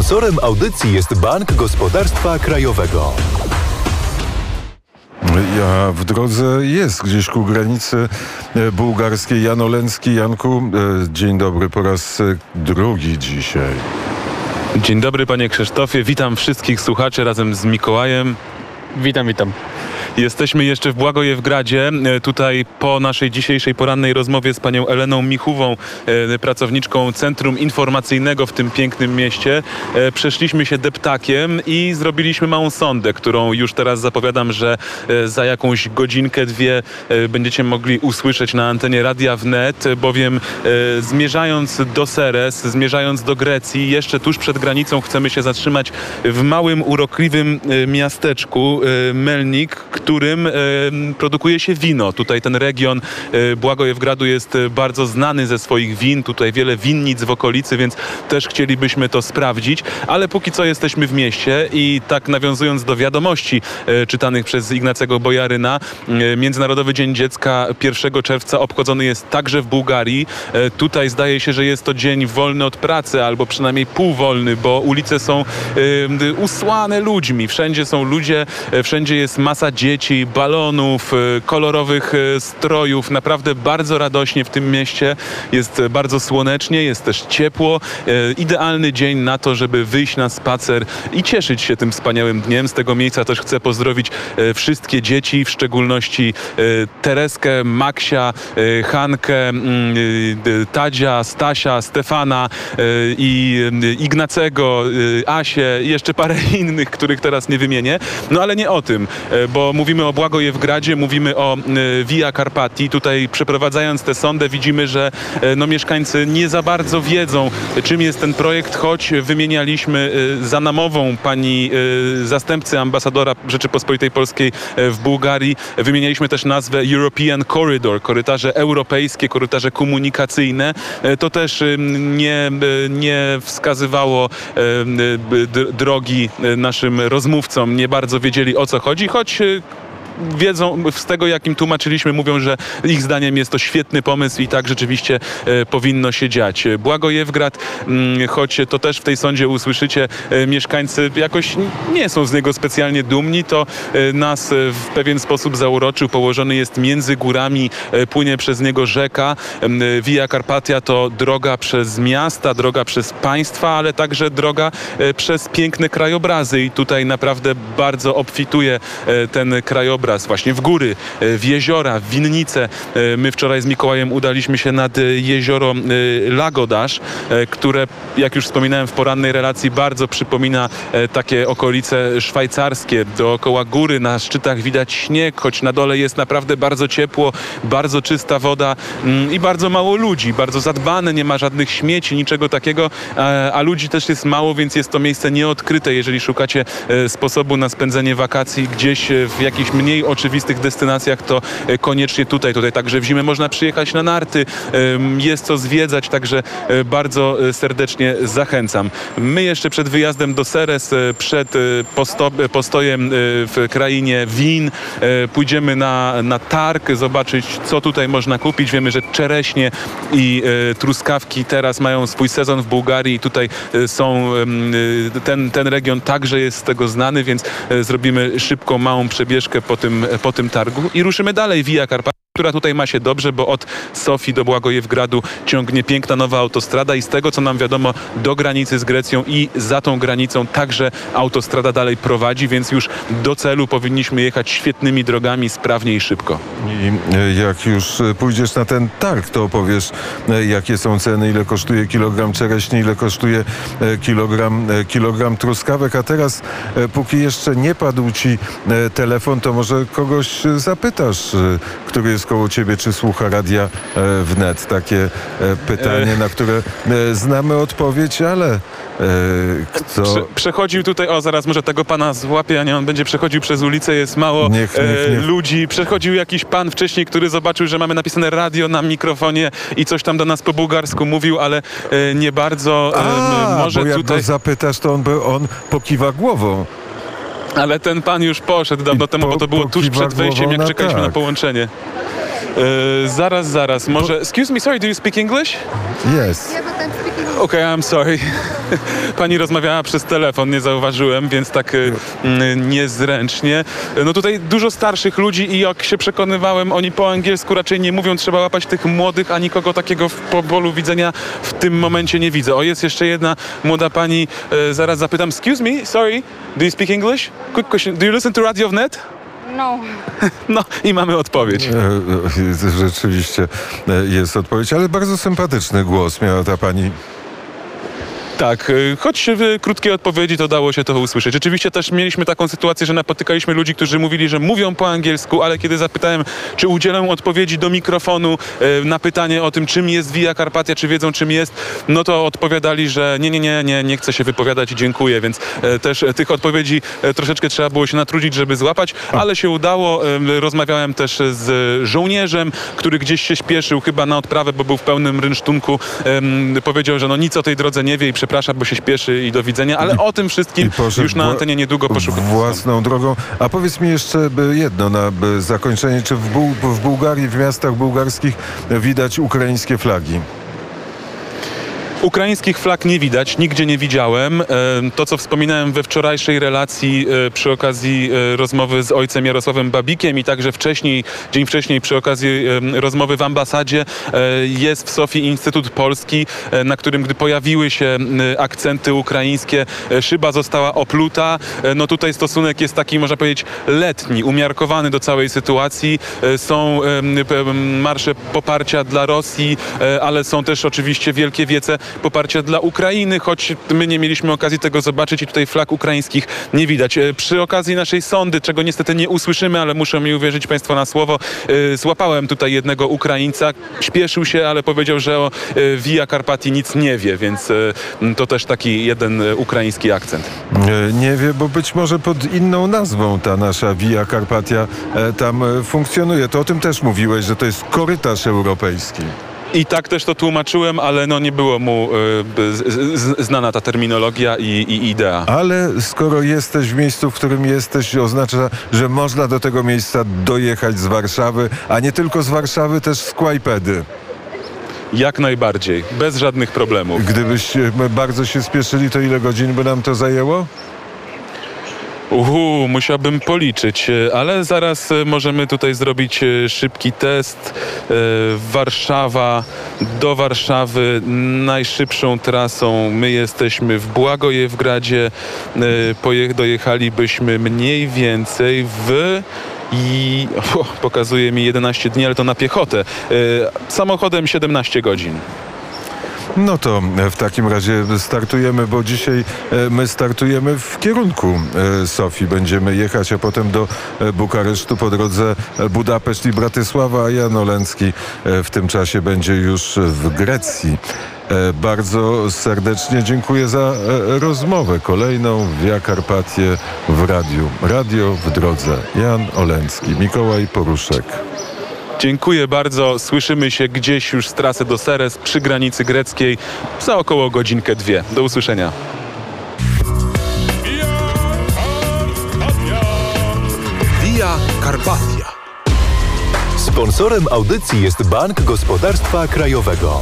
Sponsorem audycji jest Bank Gospodarstwa Krajowego. Ja w drodze jest gdzieś ku granicy e, bułgarskiej. Jan Oleński. Janku, e, dzień dobry po raz e, drugi dzisiaj. Dzień dobry panie Krzysztofie, witam wszystkich słuchaczy razem z Mikołajem. Witam, witam. Jesteśmy jeszcze w Błagojewgradzie. E, Tutaj po naszej dzisiejszej porannej rozmowie z panią Eleną Michówą, e, pracowniczką Centrum Informacyjnego w tym pięknym mieście, e, przeszliśmy się deptakiem i zrobiliśmy małą sondę, którą już teraz zapowiadam, że za jakąś godzinkę, dwie będziecie mogli usłyszeć na antenie Radia Wnet, bowiem zmierzając do Seres, zmierzając do Grecji, jeszcze tuż przed granicą chcemy się zatrzymać w małym, urokliwym miasteczku Melnik, którym produkuje się wino. Tutaj ten region e, Błagojewgradu jest e, bardzo znany ze swoich win. Tutaj wiele winnic w okolicy, więc też chcielibyśmy to sprawdzić. Ale póki co jesteśmy w mieście i tak nawiązując do wiadomości e, czytanych przez Ignacego Bojaryna, Międzynarodowy Dzień Dziecka 1 czerwca obchodzony jest także w Bułgarii. Tutaj zdaje się, że jest to dzień wolny od pracy, albo przynajmniej półwolny, bo ulice są usłane ludźmi. Wszędzie są ludzie, wszędzie jest masa dzieci, balonów, e, kolorowych e, strojów. Naprawdę bardzo radośnie w tym mieście. Jest bardzo słonecznie, jest też ciepło. E, Idealny dzień na to, żeby wyjść na spacer i cieszyć się tym wspaniałym dniem. Z tego miejsca też chcę pozdrowić wszystkie dzieci, w szczególności Tereskę, Maksia, Hankę, mm, Tadzia, Stasia, Stefana i Ignacego, Asię i jeszcze parę innych, których teraz nie wymienię. No ale nie o tym, bo mówimy o Błagojewgradzie, mówimy o e, Via Carpati. Tutaj przeprowadzając tę sondę widzimy, że e, no, mieszkańcy nie za bardzo wiedzą, czym jest ten projekt, choć wymienialiśmy e, za namową pani zastępcy ambasadora Rzeczypospolitej Polskiej w Bułgarii. Wymienialiśmy też nazwę European Corridor, korytarze europejskie, korytarze komunikacyjne. To też nie, nie wskazywało drogi naszym rozmówcom. Nie bardzo wiedzieli o co chodzi, choć wiedzą, z tego jak im tłumaczyliśmy, mówią, że ich zdaniem jest to świetny pomysł i tak rzeczywiście e, powinno się dziać. Błagojewgrad, mm, choć to też w tej sądzie usłyszycie, e, mieszkańcy jakoś nie są z niego specjalnie dumni, to e, nas w pewien sposób zauroczył. Położony jest między górami, płynie przez niego rzeka. Em, Via Carpatia to droga przez miasta, droga przez państwa, ale także droga przez piękne krajobrazy i tutaj naprawdę bardzo obfituje ten krajobraz właśnie w góry, e, w jeziora, w winnice. E, My wczoraj z Mikołajem udaliśmy się nad e, jezioro Lagodasz, które jak już wspominałem w porannej relacji bardzo przypomina takie okolice szwajcarskie. Dookoła góry na szczytach widać śnieg, choć na dole jest naprawdę bardzo ciepło, bardzo czysta woda mm, i bardzo mało ludzi, bardzo zadbane, nie ma żadnych śmieci, niczego takiego, a ludzi też jest mało, więc jest to miejsce nieodkryte, jeżeli szukacie sposobu na spędzenie wakacji gdzieś w jakichś mniej oczywistych destynacjach, to e, koniecznie tutaj. Tutaj także w zimę można przyjechać na narty, jest co zwiedzać, także e, bardzo e, serdecznie zachęcam. My jeszcze przed wyjazdem do Seres, przed posto, postojem w krainie win, pójdziemy na, na targ, zobaczyć co tutaj można kupić. Wiemy, że czereśnie i truskawki teraz mają swój sezon w Bułgarii i tutaj są, ten, ten region także jest z tego znany, więc zrobimy szybką, małą przebieżkę po tym, po tym targu i ruszymy dalej. Via Carpatia która tutaj ma się dobrze, bo od Sofii do Błagojewgradu ciągnie piękna nowa autostrada i z tego, co nam wiadomo, do granicy z Grecją i za tą granicą także autostrada dalej prowadzi, więc już do celu powinniśmy jechać świetnymi drogami, sprawnie i szybko. I e, jak już e, pójdziesz na ten targ, to opowiesz, e, jakie są ceny, ile kosztuje kilogram czereśni, ile kosztuje kilogram, kilogram truskawek. A teraz, póki jeszcze nie padł ci telefon, to może kogoś zapytasz, który jest koło ciebie, czy słucha radia e, wnet. Takie e, pytanie, na które e, znamy odpowiedź, ale kto... Prze przechodził tutaj, o zaraz może tego pana złapie, a nie on będzie przechodził przez ulicę, jest mało Niech, niech, niech. ludzi. Przechodził jakiś pan wcześniej, który zobaczył, że mamy napisane radio na mikrofonie i coś tam do nas po bułgarsku mówił, ale nie bardzo. A, może bo jak tutaj... go zapytasz, to on, on pokiwa głową. Ale ten pan już poszedł dawno I temu, bo to było tuż przed wejściem, jak na czekaliśmy na tak. połączenie. E, zaraz, zaraz, może... Excuse me, sorry, do you speak English? Jest. Yeah, but I'm Okej, sorry. Pani rozmawiała przez telefon, nie zauważyłem, więc tak mm, niezręcznie. No tutaj dużo starszych ludzi i jak się przekonywałem, oni po angielsku raczej nie mówią, trzeba łapać tych młodych, a nikogo takiego w po polu widzenia w tym momencie nie widzę. O, jest jeszcze jedna młoda pani, zaraz zapytam, excuse me, sorry, do you speak English? Quick question, do you listen to Radio Wnet? No. No i mamy odpowiedź. E, e, Rzeczywiście e, jest odpowiedź, ale bardzo sympatyczny głos miała ta pani. Tak, y, choć w krótkiej odpowiedzi to dało się to usłyszeć. Rzeczywiście też mieliśmy taką sytuację, że napotykaliśmy ludzi, którzy mówili, że mówią po angielsku, ale kiedy zapytałem, czy udzielę odpowiedzi do mikrofonu y, na pytanie o tym, czym jest Via Carpatia, czy wiedzą, czym jest, no to odpowiadali, że nie, nie, nie, nie, nie chcę się wypowiadać i dziękuję, więc e, też tych odpowiedzi troszeczkę trzeba było się natrudzić, żeby złapać, ale się udało. Em, Rozmawiałem też z żołnierzem, który gdzieś się śpieszył chyba na odprawę, bo był w pełnym rynsztunku. Powiedział, że no nic o tej drodze nie wie i przepraszam, bo się śpieszy i do widzenia, ale o tym wszystkim już na antenie niedługo poszukam. Własną drogą. A powiedz mi jeszcze jedno na zakończenie. Czy w, Buł- w Bułgarii, w miastach bułgarskich widać ukraińskie flagi? Ukraińskich flag nie widać, nigdzie nie widziałem. E, To, co wspominałem we wczorajszej relacji e, przy okazji e, rozmowy z ojcem Jarosławem Babikiem i także wcześniej, dzień wcześniej przy okazji rozmowy w ambasadzie jest w Sofii Instytut Polski, na którym gdy pojawiły się akcenty ukraińskie, szyba została opluta. No tutaj stosunek jest taki, można powiedzieć, letni, umiarkowany do całej sytuacji. Są marsze poparcia dla Rosji, ale są też oczywiście wielkie wiece poparcia dla Ukrainy, choć my nie mieliśmy okazji tego zobaczyć i tutaj flag ukraińskich nie widać. E, Przy okazji naszej sądy, czego niestety nie usłyszymy, ale muszę mi uwierzyć Państwo na słowo, e, złapałem tutaj jednego Ukraińca, śpieszył się, ale powiedział, że o e, Via Carpatii nic nie wie, więc to też taki jeden ukraiński akcent. Nie wie, bo być może pod inną nazwą ta nasza Via Carpatia tam funkcjonuje. To o tym też mówiłeś, że to jest korytarz europejski. I tak też to tłumaczyłem, ale no nie było mu e, z, znana ta terminologia i, i idea. Ale skoro jesteś w miejscu, w którym jesteś, oznacza, że można do tego miejsca dojechać z Warszawy, a nie tylko z Warszawy, też z Kłajpedy. Jak najbardziej, bez żadnych problemów. Gdybyśmy bardzo się spieszyli, to ile godzin by nam to zajęło? Uhu, musiałbym policzyć, e, ale zaraz e, możemy tutaj zrobić e, szybki test. Warszawa do Warszawy najszybszą trasą. My jesteśmy w Błagojewgradzie. Dojechalibyśmy mniej więcej w i o, pokazuje mi 11 dni, ale to na piechotę. Samochodem 17 godzin. No to w takim razie startujemy, bo dzisiaj e, my startujemy w kierunku e, Sofii. Będziemy jechać, a potem do e, Bukaresztu po drodze Budapeszt i Bratysława, a Jan Olencki e, w tym czasie będzie już w Grecji. Bardzo serdecznie dziękuję za rozmowę kolejną Via Carpatię w radiu. Radio w drodze. Jan Olencki, Mikołaj Poruszek. Dziękuję bardzo. Słyszymy się gdzieś już z trasy do Seres przy granicy greckiej za około godzinkę, dwie. Do usłyszenia. Via Carpatia. Sponsorem audycji jest Bank Gospodarstwa Krajowego.